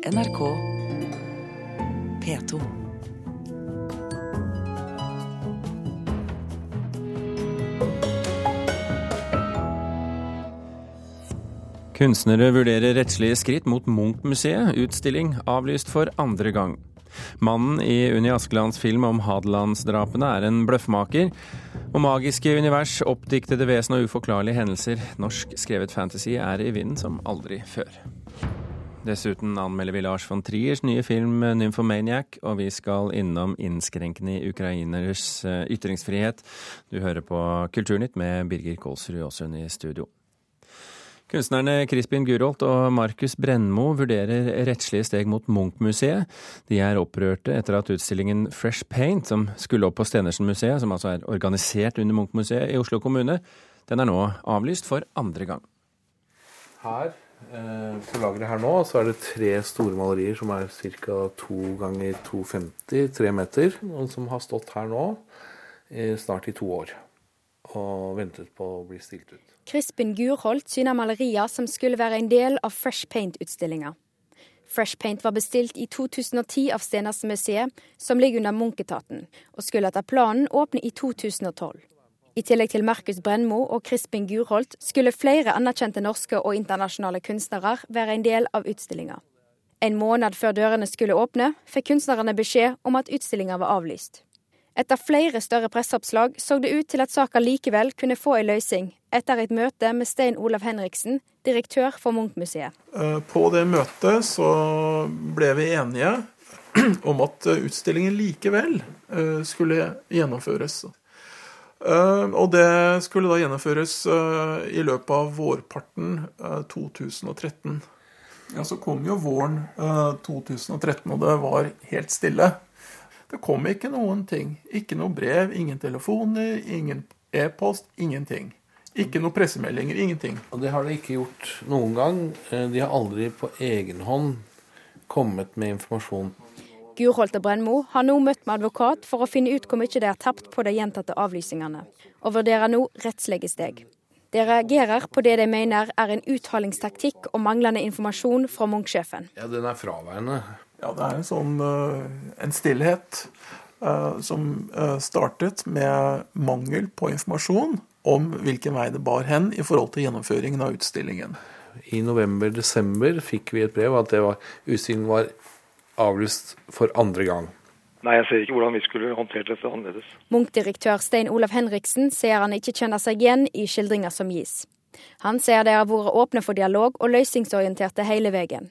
NRK P2. Kunstnere vurderer rettslige skritt mot Munch-museet. Utstilling avlyst for andre gang. Mannen i Unni Askelands film om Hadelandsdrapene er en bløffmaker. Og magiske univers, oppdiktede vesen og uforklarlige hendelser. Norsk skrevet fantasy er i vinden som aldri før. Dessuten anmelder vi Lars von Triers nye film 'Nymphomaniac', og vi skal innom innskrenkende i ukraineres eh, ytringsfrihet. Du hører på Kulturnytt med Birger Kolsrud Aasund i studio. Kunstnerne Crispin Gurholt og Markus Brennmo vurderer rettslige steg mot Munch-museet. De er opprørte etter at utstillingen Fresh Paint, som skulle opp på Stenersen-museet, som altså er organisert under Munch-museet i Oslo kommune, den er nå avlyst for andre gang. Her Eh, på lageret her nå så er det tre store malerier som er ca. 2 ganger 2,50, tre meter, og som har stått her nå snart i to år og ventet på å bli stilt ut. Crispin Gurholt syner malerier som skulle være en del av Fresh Paint-utstillinga. Fresh Paint var bestilt i 2010 av Stenersen-museet, som ligger under Munch-etaten, og skulle etter planen åpne i 2012. I tillegg til Markus Brennmo og Crispin Gurholt skulle flere anerkjente norske og internasjonale kunstnere være en del av utstillinga. En måned før dørene skulle åpne, fikk kunstnerne beskjed om at utstillinga var avlyst. Etter flere større presseoppslag så det ut til at saka likevel kunne få en løsning, etter et møte med Stein Olav Henriksen, direktør for Munch-museet. Eh, på det møtet så ble vi enige om at utstillingen likevel eh, skulle gjennomføres. Eh, og det skulle da gjennomføres eh, i løpet av vårparten 2013. Eh, ja, Så kom jo våren 2013, og det var helt stille. Det kom ikke noen ting. Ikke noe brev, ingen telefoner, ingen e-post, ingenting. Ikke noen pressemeldinger, ingenting. Og det har de ikke gjort noen gang. De har aldri på egen hånd kommet med informasjon Gurholt og Brennmo har nå møtt med advokat for å finne ut hvor mye de har tapt på de gjentatte avlysningene, og vurderer nå rettslige steg. De reagerer på det de mener er en uthalingstaktikk og manglende informasjon fra Munch-sjefen. Ja, den er fraværende. Ja, det er en sånn uh, en stillhet uh, som uh, startet med mangel på informasjon om hvilken vei det bar hen i forhold til gjennomføringen av utstillingen. I november-desember fikk vi et brev at var, utstillingen var avlyst for andre gang. Nei, jeg ser ikke hvordan vi skulle håndtert dette annerledes. Munch-direktør Stein Olav Henriksen sier han ikke kjenner seg igjen i skildringer som gis. Han sier de har vært åpne for dialog og løsningsorienterte hele veien.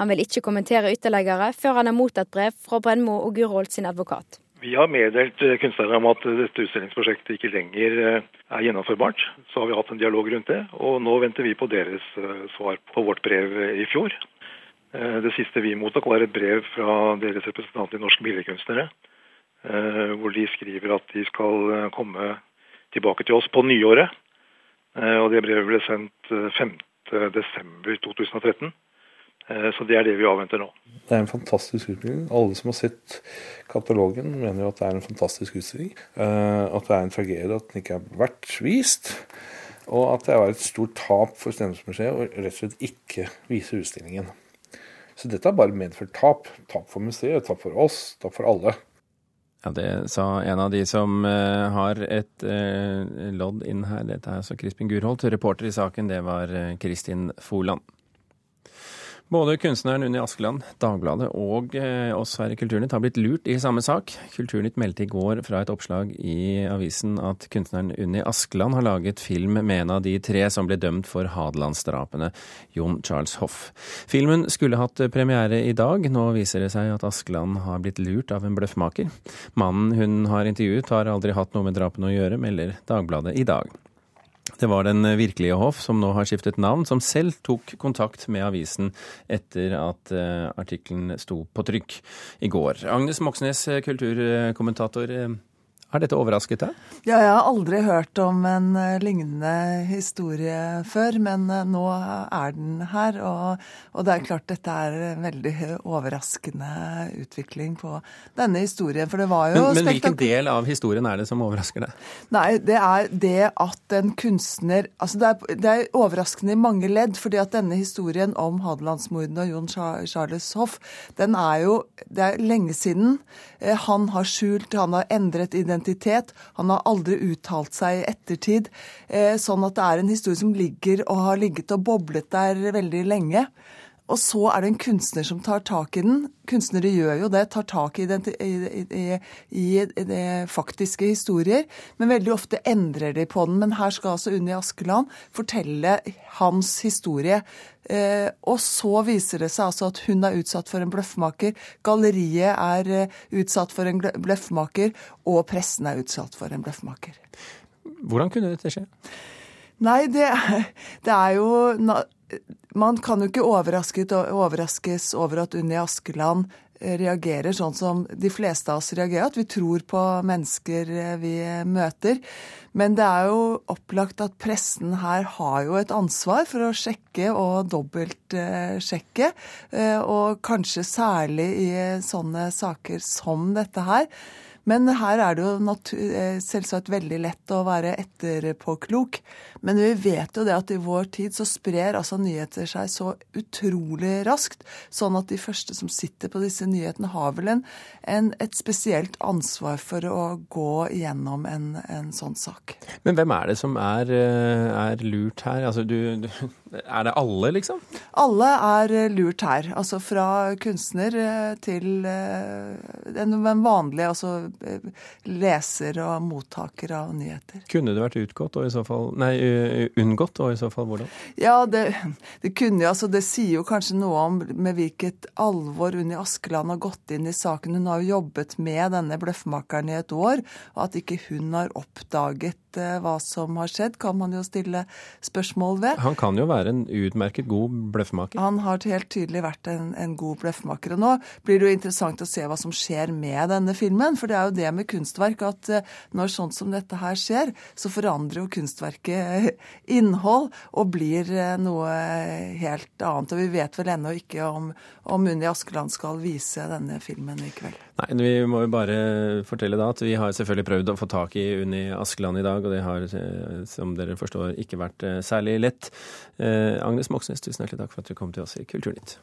Han vil ikke kommentere ytterligere før han har mottatt brev fra Brennmo og Gurholt sin advokat. Vi har meddelt eh, kunstnerne om at dette utstillingsprosjektet ikke lenger eh, er gjennomførbart. Så har vi hatt en dialog rundt det, og nå venter vi på deres eh, svar på vårt brev i fjor. Eh, det siste vi mottok, var et brev fra deres representant i Norsk Billedkunstnere, eh, hvor de skriver at de skal eh, komme tilbake til oss på nyåret. Og det brevet ble sendt 5.12.2013. Så det er det vi avventer nå. Det er en fantastisk utstilling. Alle som har sett katalogen, mener jo at det er en fantastisk utstilling. At det er en tragedie at den ikke har vært vist. Og at det var et stort tap for Stenungsmuseet å rett og slett ikke vise utstillingen. Så dette har bare medført tap. Tap for museet, tap for oss, tap for alle. Ja, Det sa en av de som uh, har et uh, lodd inn her. Dette er altså Crispin Gurholt. Reporter i saken, det var uh, Kristin Foland. Både kunstneren Unni Askeland, Dagbladet og eh, oss her i Kulturnytt har blitt lurt i samme sak. Kulturnytt meldte i går fra et oppslag i avisen at kunstneren Unni Askeland har laget film med en av de tre som ble dømt for Hadelandsdrapene, Jon Charles Hoff. Filmen skulle hatt premiere i dag. Nå viser det seg at Askeland har blitt lurt av en bløffmaker. Mannen hun har intervjuet har aldri hatt noe med drapene å gjøre, melder Dagbladet i dag. Det var den virkelige Hoff, som nå har skiftet navn, som selv tok kontakt med avisen etter at uh, artikkelen sto på trykk i går. Agnes Moxnes, kulturkommentator. Har dette overrasket deg? Ja, jeg har aldri hørt om en uh, lignende historie før, men uh, nå er den her. Og, og, det er klart dette er en veldig overraskende utvikling på denne historien. For det var jo Men, men hvilken del av historien er det som overrasker deg? Nei, det er det at en kunstner Altså det er, det er overraskende i mange ledd, fordi at denne historien om Hadelandsmordene og Jon Charles Hoff, den er jo Det er lenge siden. Eh, han har skjult, han har endret identitet identitet. Han har aldri uttalt seg i ettertid. Eh, sånn at det er en historie som ligger og har ligget og boblet der veldig lenge. Og så er det en kunstner som tar tak i den. Kunstnere gjør jo det, tar tak i, i, i, i faktiske historier. Men veldig ofte endrer de på den. Men her skal altså Unni Askeland fortelle hans historie. Eh, og så viser det seg altså at hun er utsatt for en bløffmaker. Galleriet er eh, utsatt for en bløffmaker. Og pressen er utsatt for en bløffmaker. Hvordan kunne dette skje? Nei, det, det er jo man kan jo ikke overraskes over at Unni Askeland eh, reagerer sånn som de fleste av oss reagerer, at vi tror på mennesker eh, vi møter. Men det er jo opplagt at pressen her har jo et ansvar for å sjekke og dobbeltsjekke. Eh, og kanskje særlig i sånne saker som dette her. Men her er det jo eh, selvsagt veldig lett å være etterpåklok. Men vi vet jo det at i vår tid så sprer altså nyheter seg så utrolig raskt. Sånn at de første som sitter på disse nyhetene, har vel en, en, et spesielt ansvar for å gå gjennom en, en, sånn sak. Men hvem er det som er, eh, er lurt her? Altså, du, du, er det alle, liksom? Alle er lurt her. Altså fra kunstner eh, til den vanlige, altså leser og mottaker av nyheter. Kunne det vært utgått, og i så fall, nei, unngått, og i så fall hvordan? Ja, det, det kunne jo, altså det sier jo kanskje noe om med hvilket alvor Unni Askeland har gått inn i saken. Hun har jo jobbet med denne bløffmakeren i et år, og at ikke hun har oppdaget Eh, hva som har skjedd, kan man jo stille spørsmål ved. Han kan jo være en utmerket god bløffmaker? Han har helt tydelig vært en, en god bløffmaker. Og nå blir det jo interessant å se hva som skjer med denne filmen. For det er jo det med kunstverk at eh, når sånt som dette her skjer, så forandrer jo kunstverket innhold og blir eh, noe helt annet. Og vi vet vel ennå ikke om, om Unni Askeland skal vise denne filmen i kveld. Nei, Vi må jo bare fortelle da at vi har selvfølgelig prøvd å få tak i Unni Askeland i dag, og det har, eh, som dere forstår, ikke vært eh, særlig lett. Eh, Agnes Moxnes, tusen hjertelig takk for at du kom til oss i Kulturnytt.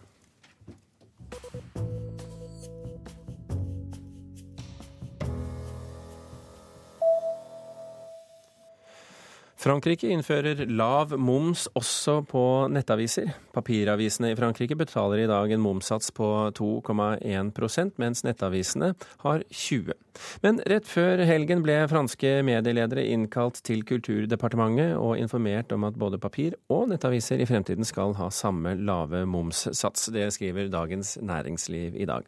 Frankrike innfører lav moms også på nettaviser. Papiravisene i Frankrike betaler i dag en momssats på 2,1% mens nettavisene har 20 Men rett før helgen ble franske medieledere innkalt til Kulturdepartementet og informert om at både papir og nettaviser i fremtiden skal ha samme lave momssats. Det skriver Dagens Næringsliv i dag.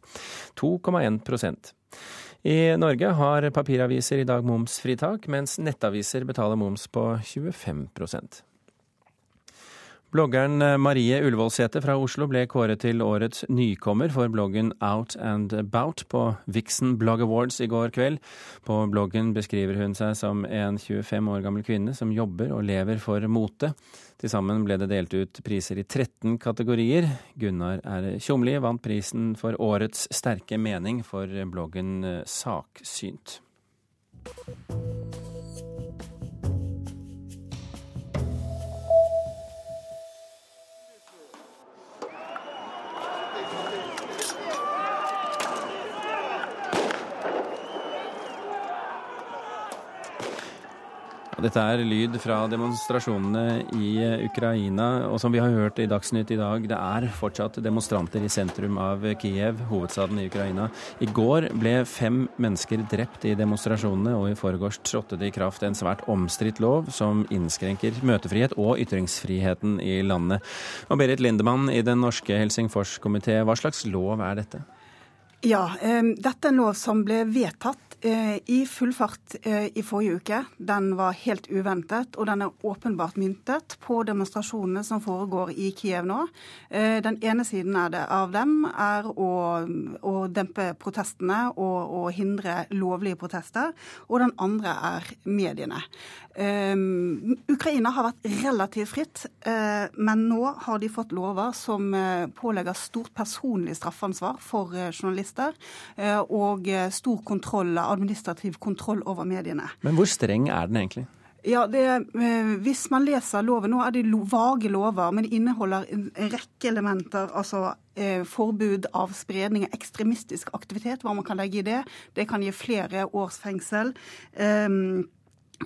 2,1 i Norge har papiraviser i dag momsfritak, mens nettaviser betaler moms på 25 Bloggeren Marie Ullevålsæter fra Oslo ble kåret til årets nykommer for bloggen Out and About på Vixen Blog Awards i går kveld. På bloggen beskriver hun seg som en 25 år gammel kvinne som jobber og lever for mote. Til sammen ble det delt ut priser i 13 kategorier. Gunnar R. Tjomli vant prisen for årets sterke mening for bloggen Saksynt. Dette er lyd fra demonstrasjonene i eh, Ukraina. Og som vi har hørt i Dagsnytt i dag, det er fortsatt demonstranter i sentrum av Kiev, hovedstaden i Ukraina. I går ble fem mennesker drept i demonstrasjonene, og i forgårs trådte det i kraft en svært omstridt lov som innskrenker møtefrihet og ytringsfriheten i landet. Og Berit Lindemann i den norske Helsingforskomité, hva slags lov er dette? Ja, dette er en lov som ble vedtatt Eh, i full fart eh, i forrige uke. Den var helt uventet, og den er åpenbart myntet på demonstrasjonene som foregår i Kiev nå. Eh, den ene siden av dem er å, å dempe protestene og, og, hindre lovlige protester, og den andre er mediene. Ukraina har vært relativt fritt, men nå har de fått lover som pålegger stort personlig straffansvar for journalister og stor kontroll administrativ kontroll over mediene. Men hvor streng er den egentlig? Ja, det, eh, Hvis man leser loven nå, er det vage lover, men det inneholder en rekke elementer. altså eh, Forbud av spredning av ekstremistisk aktivitet, hva man kan legge i det. Det kan gi flere års fengsel. Eh,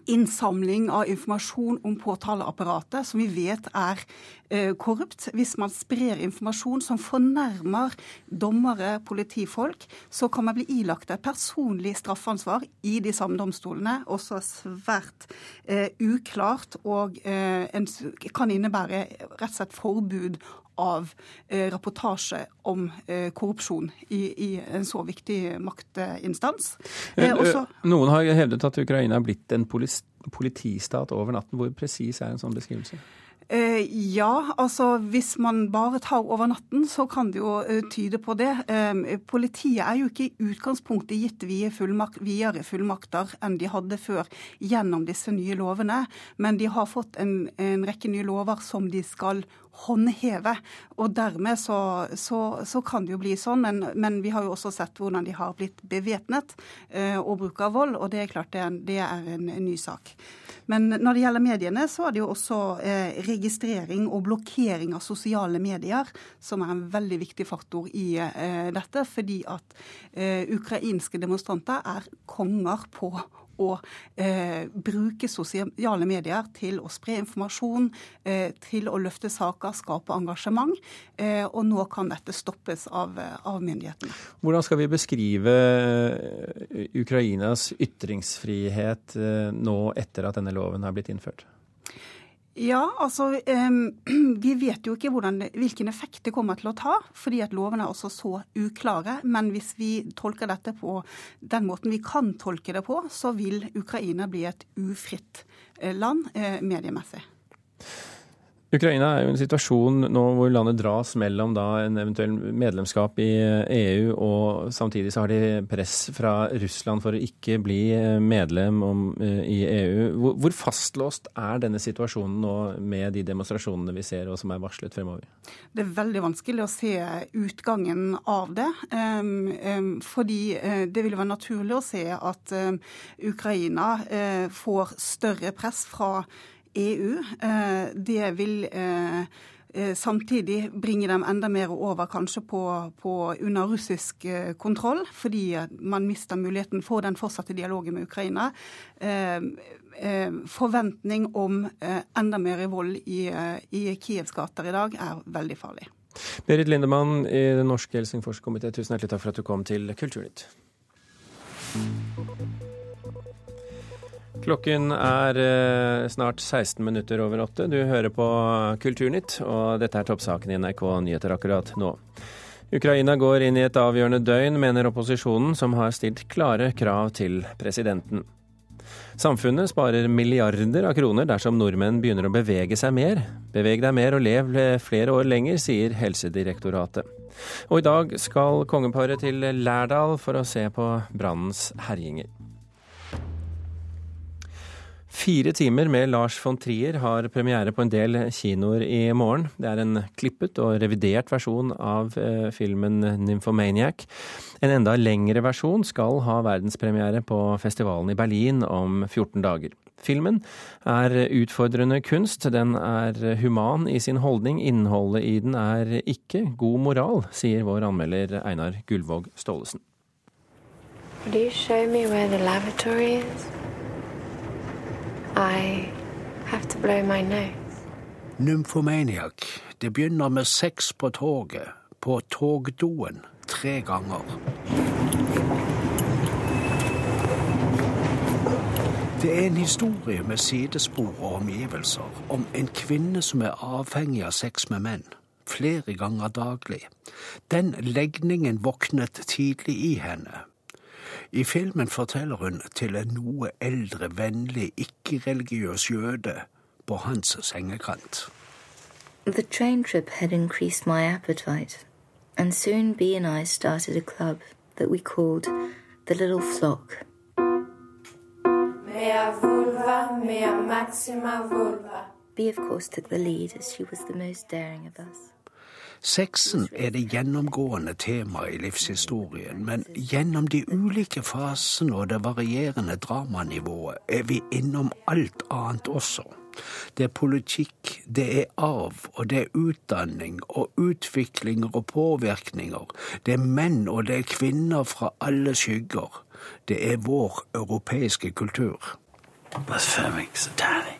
innsamling av informasjon om påtaleapparatet, som vi vet er eh, korrupt. Hvis man sprer informasjon som fornærmer dommere, politifolk, så kan man bli ilagt et personlig straffansvar i de samme domstolene. Også svært eh, uklart og eh, en, kan innebære rett og slett forbud av eh, rapportasje om eh, korrupsjon i, i, en så viktig maktinstans. Eh, også, Noen har hevdet at Ukraina er blitt en politistat over natten. Hvor presis er en sånn beskrivelse? Eh, ja, altså hvis man bare tar over natten, så kan det jo eh, tyde på det. Eh, politiet er jo ikke i utgangspunktet gitt videre fullmakt, fullmakter enn de hadde før gjennom disse nye lovene, men de har fått en, en rekke nye lover som de skal håndheve. Og dermed så, så, så, kan det jo bli sånn, men, men, vi har jo også sett hvordan de har blitt bevæpnet eh, og bruker vold, og det er klart det er det er en, en ny sak. Men når det gjelder mediene, så er det jo også eh, registrering og blokkering av sosiale medier som er en veldig viktig faktor i eh, dette, fordi at eh, ukrainske demonstranter er konger på å eh, bruke sosiale medier til å spre informasjon, eh, til å løfte saker, skape engasjement. Eh, og nå kan dette stoppes av, av, myndighetene. Hvordan skal vi beskrive eh, Ukrainas ytringsfrihet eh, nå etter at denne loven har blitt innført? Ja, altså Vi vet jo ikke hvordan, hvilken effekt det kommer til å ta, fordi at lovene er også så uklare. Men hvis vi tolker dette på den måten vi kan tolke det på, så vil Ukraina bli et ufritt eh, land eh, mediemessig. Ukraina er jo en situasjon nå hvor landet dras mellom da en eventuell medlemskap i EU, og samtidig så har de press fra Russland for å ikke bli medlem om, eh, i EU. Hvor, hvor, fastlåst er denne situasjonen nå med de demonstrasjonene vi ser og som er varslet fremover? Det er veldig vanskelig å se utgangen av det. Um, um, fordi det vil være naturlig å se at Ukraina får større press fra EU. Eh, det vil eh, eh, samtidig bringe dem enda mer over kanskje på, på under russisk kontroll, fordi man mister muligheten for den fortsatte dialogen med Ukraina. Forventning om enda mer vold i, i Kievs gater i dag er veldig farlig. Berit Lindemann i Den norske Helsingforskomité, tusen hjertelig takk for at du kom til Kulturnytt. Klokken er eh, snart 16 minutter over åtte. Du hører på Kulturnytt, og dette er toppsaken i NRK Nyheter akkurat nå. Ukraina går inn i et avgjørende døgn, mener opposisjonen, som har stilt klare krav til presidenten. Samfunnet sparer milliarder av kroner dersom nordmenn begynner å bevege seg mer. Beveg deg mer og lev flere år lenger, sier Helsedirektoratet. Og i dag skal kongeparet til Lærdal for å se på brannens herjinger. Fire timer med Lars von Trier har premiere på en del kinoer i morgen. Det er en klippet og revidert versjon av eh, filmen 'Nymphomaniac'. En enda lengre versjon skal ha verdenspremiere på festivalen i Berlin om 14 dager. Filmen er utfordrende kunst, den er human i sin holdning, innholdet i den er ikke god moral, sier vår anmelder Einar Gullvåg Staalesen. Will you show me where the lavatory is? I have to blow my nose. Nymfomaniac. Det begynner med sex på toget. På togdoen. Tre ganger. Det er en historie med sidespor og omgivelser om en kvinne som er avhengig av sex med menn. flere ganger daglig. Den legningen våknet tidlig i henne. I filmen forteller hun til en noe eldre, vennlig, ikke-religiøs jøde på hans sengekant. The train trip had increased my appetite, and soon B and I started a club that we called The Little Flock. Mea vulva, mea maxima vulva. B, of course, took the lead as she was the most daring of us. Sexen er det gjennomgående temaet i livshistorien, men gjennom de ulike fasene og det varierende dramanivået er vi innom alt annet også. Det er politikk, det er arv, og det er utdanning og utviklinger og påvirkninger. Det er menn og det er kvinner fra alle skygger. Det er vår europeiske kultur. Blasphemic, satanic.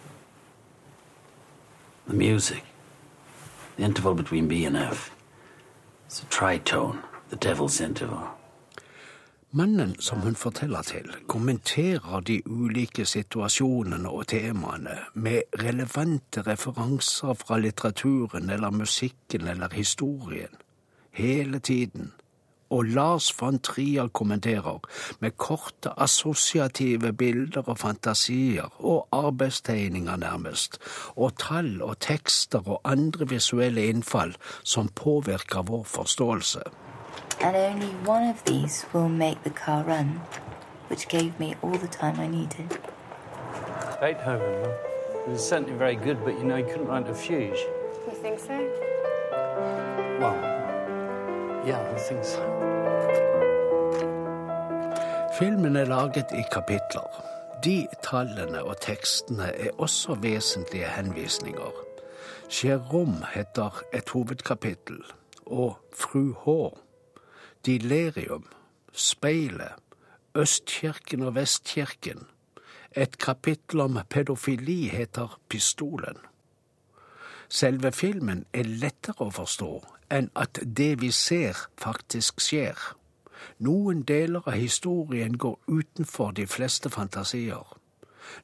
The. The interval between B and F. It's a tritone, the devil's interval. Mannen som hun forteller til, kommenterer de ulike situasjonene og temaene med relevante referanser fra litteraturen eller musikken eller historien. Hele tiden. Og Lars von Trier kommenterer med korte assosiative bilder og fantasier og arbeidstegninger nærmest, og tall og tekster og andre visuelle innfall som påvirker vår forståelse. And only one of these will make the car run, which gave me all the time I needed. Beethoven, he was certainly very good, but you know, he couldn't write a fugue. You think so? Well, think so. Filmen er laget i kapitler. De tallene og tekstene er også vesentlige henvisninger. Jérôme heter et hovedkapittel, og Fru H Dilerium, Speilet, Østkirken og Vestkirken. Et kapittel om pedofili heter Pistolen. Selve filmen er lettere å forstå enn at det vi ser, faktisk skjer. Noen deler av historien går utenfor de fleste fantasier.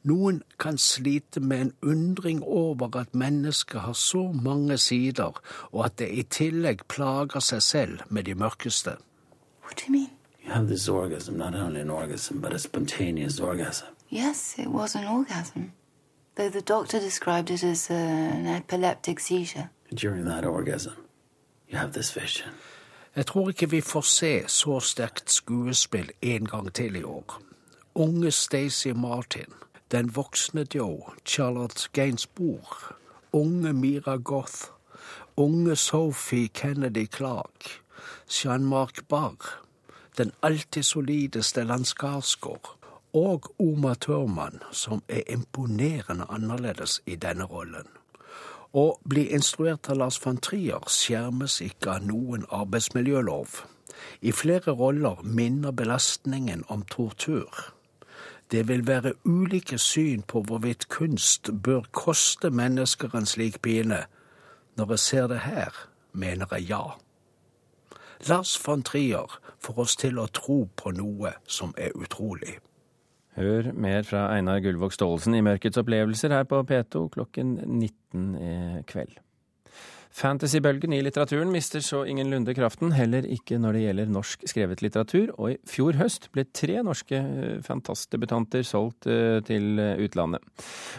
Noen kan slite med en undring over at mennesket har så mange sider, og at det i tillegg plager seg selv med de mørkeste. What do you mean? You have this orgasm, not only an orgasm, but a spontaneous orgasm. Yes, it was an orgasm. Though the doctor described it as uh, an epileptic seizure. During that orgasm, Jeg tror ikke vi får se så sterkt skuespill en gang til i år. Unge Stacey Martin, den voksne Joe, Charlotte Gainsbourg, unge Mira Goth, unge Sophie Kennedy Clark, Jean-Marc Barr, den alltid solide Stellan Skarsgård og Oma Thurman, som er imponerende annerledes i denne rollen. Å bli instruert av Lars van Trier skjermes ikke av noen arbeidsmiljølov. I flere roller minner belastningen om tortur. Det vil være ulike syn på hvorvidt kunst bør koste mennesker en slik pine. Når jeg ser det her, mener jeg ja. Lars von Trier får oss til å tro på noe som er utrolig. Hør mer fra Einar Gullvåg Staalesen i Mørkets opplevelser her på P2 klokken 19 i kveld. Fantasybølgen i litteraturen mister så ingenlunde kraften, heller ikke når det gjelder norsk skrevet litteratur, og i fjor høst ble tre norske eh, fantastdebutanter solgt eh, til utlandet.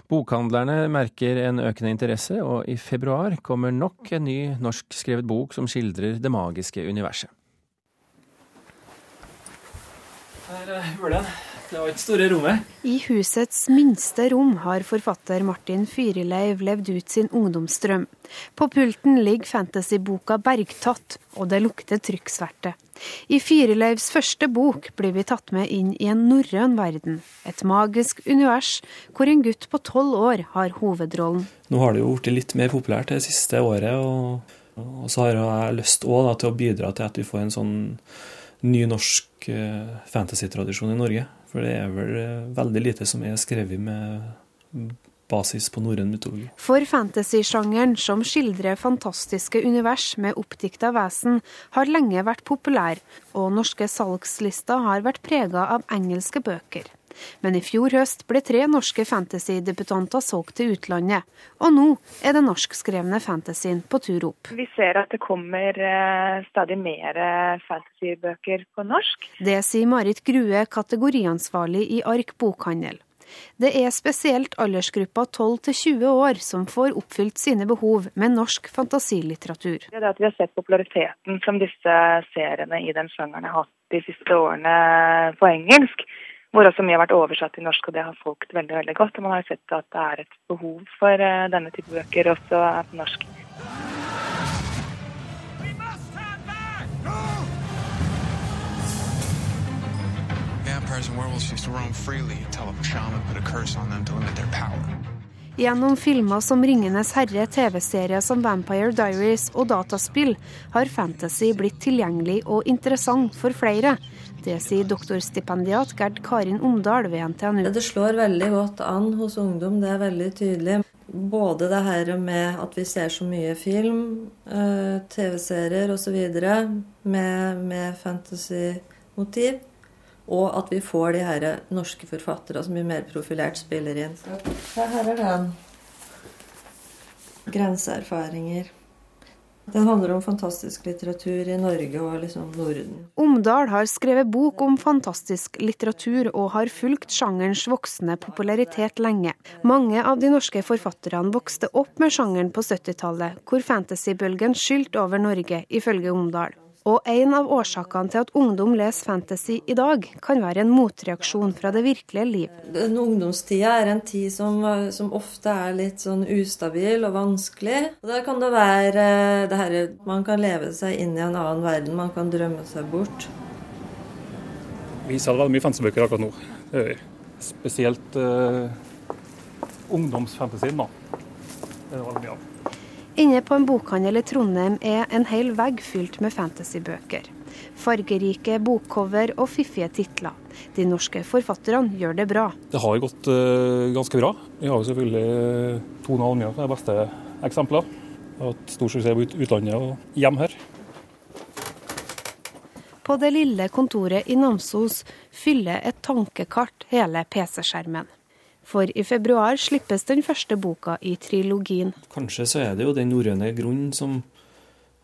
Bokhandlerne merker en økende interesse, og i februar kommer nok en ny norskskrevet bok som skildrer det magiske universet. Her er. Det var ikke store rommet. I husets minste rom har forfatter Martin Fyrileiv levd ut sin ungdomsdrøm. På pulten ligger fantasyboka 'Bergtatt', og det lukter trykksverte. I Fyrileivs første bok blir vi tatt med inn i en norrøn verden. Et magisk univers hvor en gutt på tolv år har hovedrollen. Nå har det jo blitt litt mer populært det siste året, og, og så har jeg lyst også, da, til å bidra til at vi får en sånn ny norsk fantasy-tradisjon i Norge. For det er vel uh, veldig lite som er skrevet med basis på norrøn mytologi. For fantasy-sjangeren, som skildrer fantastiske univers med oppdikta vesen, har lenge vært populær, og norske salgslister har vært prega av engelske bøker. Men i fjor høst ble tre norske fantasy-debutanter solgt til utlandet, og nå er det norskskrevne fantasyen på tur opp. Vi ser at det kommer eh, stadig mer eh, fantasybøker på norsk. Det sier Marit Grue, kategoriansvarlig i Ark bokhandel. Det er spesielt aldersgruppa 12 til 20 år som får oppfylt sine behov med norsk fantasilitteratur. Det er at Vi har sett populariteten som disse seriene i den sjangeren har hatt de siste årene på engelsk hvor også mye har vært oversatt til norsk, og det har folket veldig veldig godt. Og man har sett at det er et behov for eh, denne type bøker også på norsk. Gjennom filmer som 'Ringenes herre', TV-serier som 'Vampire Diaries' og dataspill har fantasy blitt tilgjengelig og interessant for flere. Det sier doktorstipendiat Gerd Karin Omdal ved NTNU. Det slår veldig godt an hos ungdom, det er veldig tydelig. Både det her med at vi ser så mye film, eh, TV-serier osv. Med, med fantasy-motiv. Og at vi får de her norske forfattere som blir mer profilert, spiller inn. Så her er den. Grenseerfaringer. Den handler om fantastisk litteratur i Norge og liksom Norden. Omdal har skrevet bok om fantastisk litteratur og har fulgt sjangerens voksende popularitet lenge. Mange av de norske forfatterne vokste opp med sjangeren på 70-tallet, hvor fantasybølgen skylte over Norge, ifølge Omdal. Og en av årsakene til at ungdom leser fantasy i dag, kan være en motreaksjon fra det virkelige liv. Den ungdomstida er en tid som, som, ofte er litt sånn ustabil og vanskelig. Og Der kan det være det her, Man kan leve seg inn i en annen verden, man kan drømme seg bort. Vi selger veldig mye fantasybøker akkurat nå. Det gjør vi. Spesielt uh, ungdomsfantasien, da. Det er veldig mye av. Inne på en bokhandel i Trondheim er en hel vegg fylt med fantasybøker. Fargerike bokcover og fiffige titler. De norske forfatterne gjør det bra. Det har gått uh, ganske bra. Vi har jo selvfølgelig Tone Almia som er beste eksempler. Hatt stor suksess i utlandet og hjem her. På det lille kontoret i Namsos fyller et tankekart hele PC-skjermen. For i februar slippes den første boka i trilogien. Kanskje så er det jo den norrøne grunnen som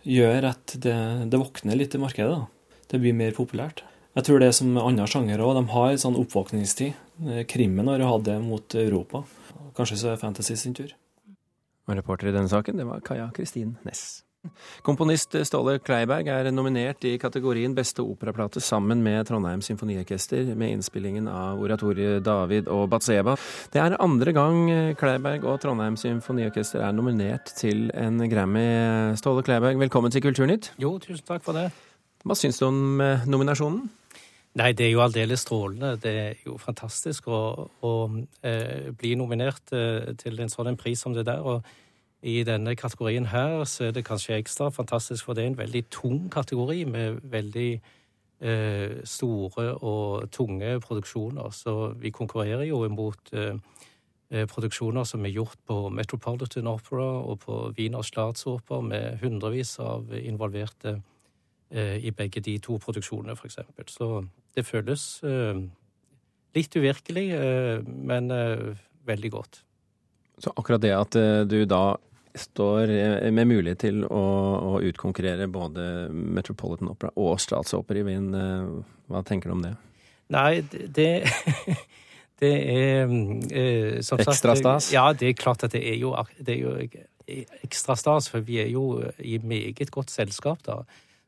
gjør at det, det våkner litt i markedet. Da. Det blir mer populært. Jeg tror det er som andre sjangere òg. De har en sånn oppvåkningstid. Krimmen har hatt det mot Europa. Kanskje så er fantasy sin tur. Og reporter i denne saken, det var Kaja Kristin Næss. Komponist Ståle Kleiberg er nominert i kategorien Beste operaplate sammen med Trondheim Symfoniorkester med innspillingen av oratoriet David og Batseba. Det er andre gang Kleiberg og Trondheim Symfoniorkester er nominert til en Grammy. Ståle Kleiberg, velkommen til Kulturnytt. Jo, tusen takk for det. Hva syns du om eh, nominasjonen? Nei, det er jo aldeles strålende. Det er jo fantastisk å, å eh, bli nominert eh, til en sånn pris som det der. og i denne kategorien her så er det kanskje ekstra fantastisk, for det er en veldig tung kategori med veldig eh, store og tunge produksjoner. Så vi konkurrerer jo imot eh, eh, produksjoner som er gjort på Metropolitan Opera og på Wiener Statsoper med hundrevis av involverte eh, i begge de to produksjonene, f.eks. Så det føles eh, litt uvirkelig, eh, men veldig godt. Så akkurat det at du da står eh, med mulighet til å, å utkonkurrere både Metropolitan Opera og Wien. Eh, hva tenker du om det? Nei, det Det er eh, som Ekstra stas? Ja, det er klart at det er jo, det er jo ekstra stas, for vi er jo i meget godt selskap da.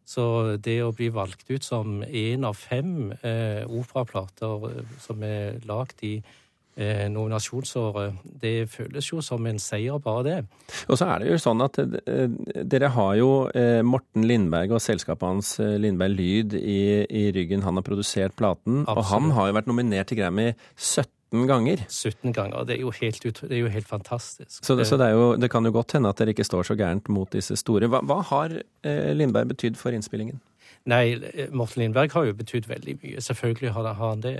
Så det å bli valgt ut som én av fem eh, operaplater som er lagd i nominasjonsåret. Det føles jo som en seier, bare det. Og så er det jo sånn at eh, dere har jo eh, Morten Lindberg og selskapet hans eh, Lindberg Lyd i, i, ryggen. Han har produsert platen, Absolutt. og han har jo vært nominert til Grammy 17 ganger. 17 ganger. Det er jo helt, det er jo helt fantastisk. Så, så det, jo, det, kan jo godt hende at dere ikke står så gærent mot disse store. Hva, hva har eh, Lindberg betydd for innspillingen? Nei, Morten Lindberg har jo betydd veldig mye. Selvfølgelig har han det.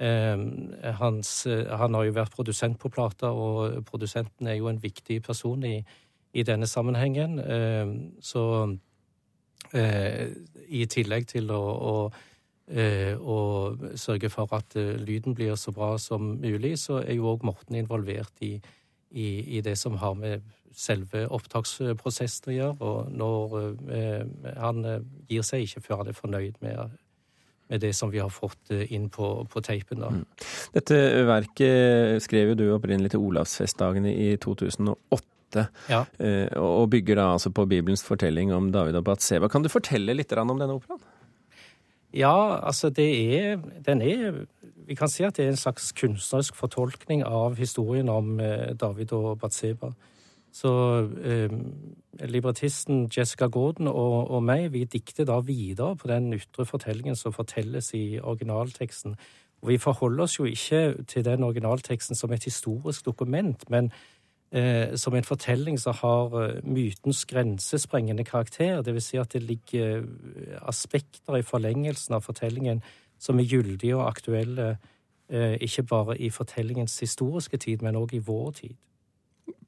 Ehm, hans, eh, han har jo vært produsent på plata, og produsenten er jo en viktig person i, i denne sammenhengen. Ehm, så eh, i tillegg til å, å å sørge for at lyden blir så bra som mulig, så er jo òg Morten involvert i, i, i, det som har med selve opptaksprosessen å gjøre. Og når han gir seg ikke før han er fornøyd med med det som vi har fått eh, inn på, på teipen. da. Mm. Dette verket skrev jo du opprinnelig til Olavsfestdagene i 2008. Ja. Eh, og bygger da altså på Bibelens fortelling om David og Batseba. Kan du fortelle litt om denne operaen? Ja, altså det er Den er Vi kan si at det er en slags kunstnerisk fortolkning av historien om eh, David og Batseba. Så eh, librettisten Jessica Gordon og, og, meg, vi dikter da videre på den ytre fortellingen som fortelles i originalteksten. Og vi forholder oss jo ikke til den originalteksten som et historisk dokument, men eh, som en fortelling som har eh, mytens grensesprengende karakter. Det vil si at det ligger eh, aspekter i forlengelsen av fortellingen som er gyldige og aktuelle, eh, ikke bare i fortellingens historiske tid, men òg i vår tid.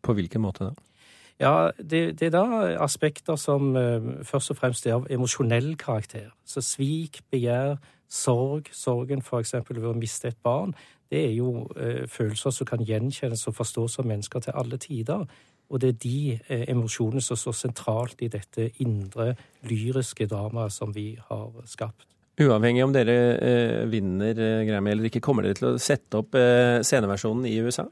På hvilken måte da? Ja, det, det, er da aspekter som uh, først og fremst er av emosjonell karakter. Så svik, begjær, sorg, sorgen f.eks. ved å miste et barn, det er jo uh, følelser som kan gjenkjennes og forstås av mennesker til alle tider. Og det er de uh, emosjonene som står sentralt i dette indre lyriske dramaet som vi har skapt. Uavhengig om dere vinner Grammy eller ikke, kommer dere til å sette opp sceneversjonen i USA?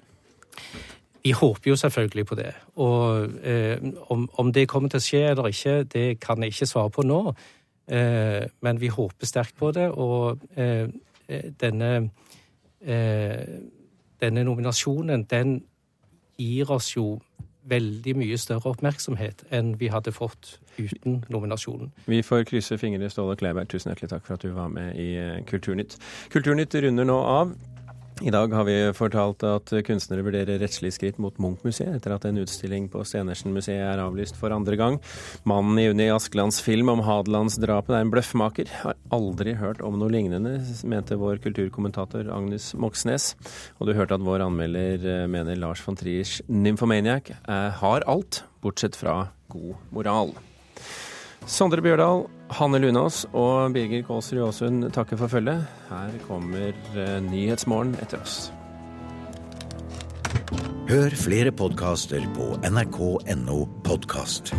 Vi håper jo selvfølgelig på det. Og eh, om, om, det kommer til å skje eller ikke, det kan jeg ikke svare på nå. Eh, men vi håper sterkt på det, og eh, eh denne, eh, denne nominasjonen, den gir oss jo veldig mye større oppmerksomhet enn vi hadde fått uten nominasjonen. Vi får krysse fingre, Ståle Kleberg, Tusen hjertelig takk for at du var med i eh, Kulturnytt. Kulturnytt runder nå av. I dag har vi fortalt at kunstnere vurderer rettslig skritt mot Munch-museet etter at en utstilling på Stenersen-museet er avlyst for andre gang. Mannen i Unni Askelands film om Hadelandsdrapet er en bløffmaker. Har aldri hørt om noe lignende, mente vår kulturkommentator Agnes Moxnes. Og du hørte at vår anmelder eh, mener Lars von Triers 'Nymphomaniac' har alt, bortsett fra god moral. Sondre Bjørdal, Hanne Lunås og Birger Kålsrud Aasund takker for følget. Her kommer eh, Nyhetsmorgen etter oss. Hør flere podkaster på nrk.no podkast.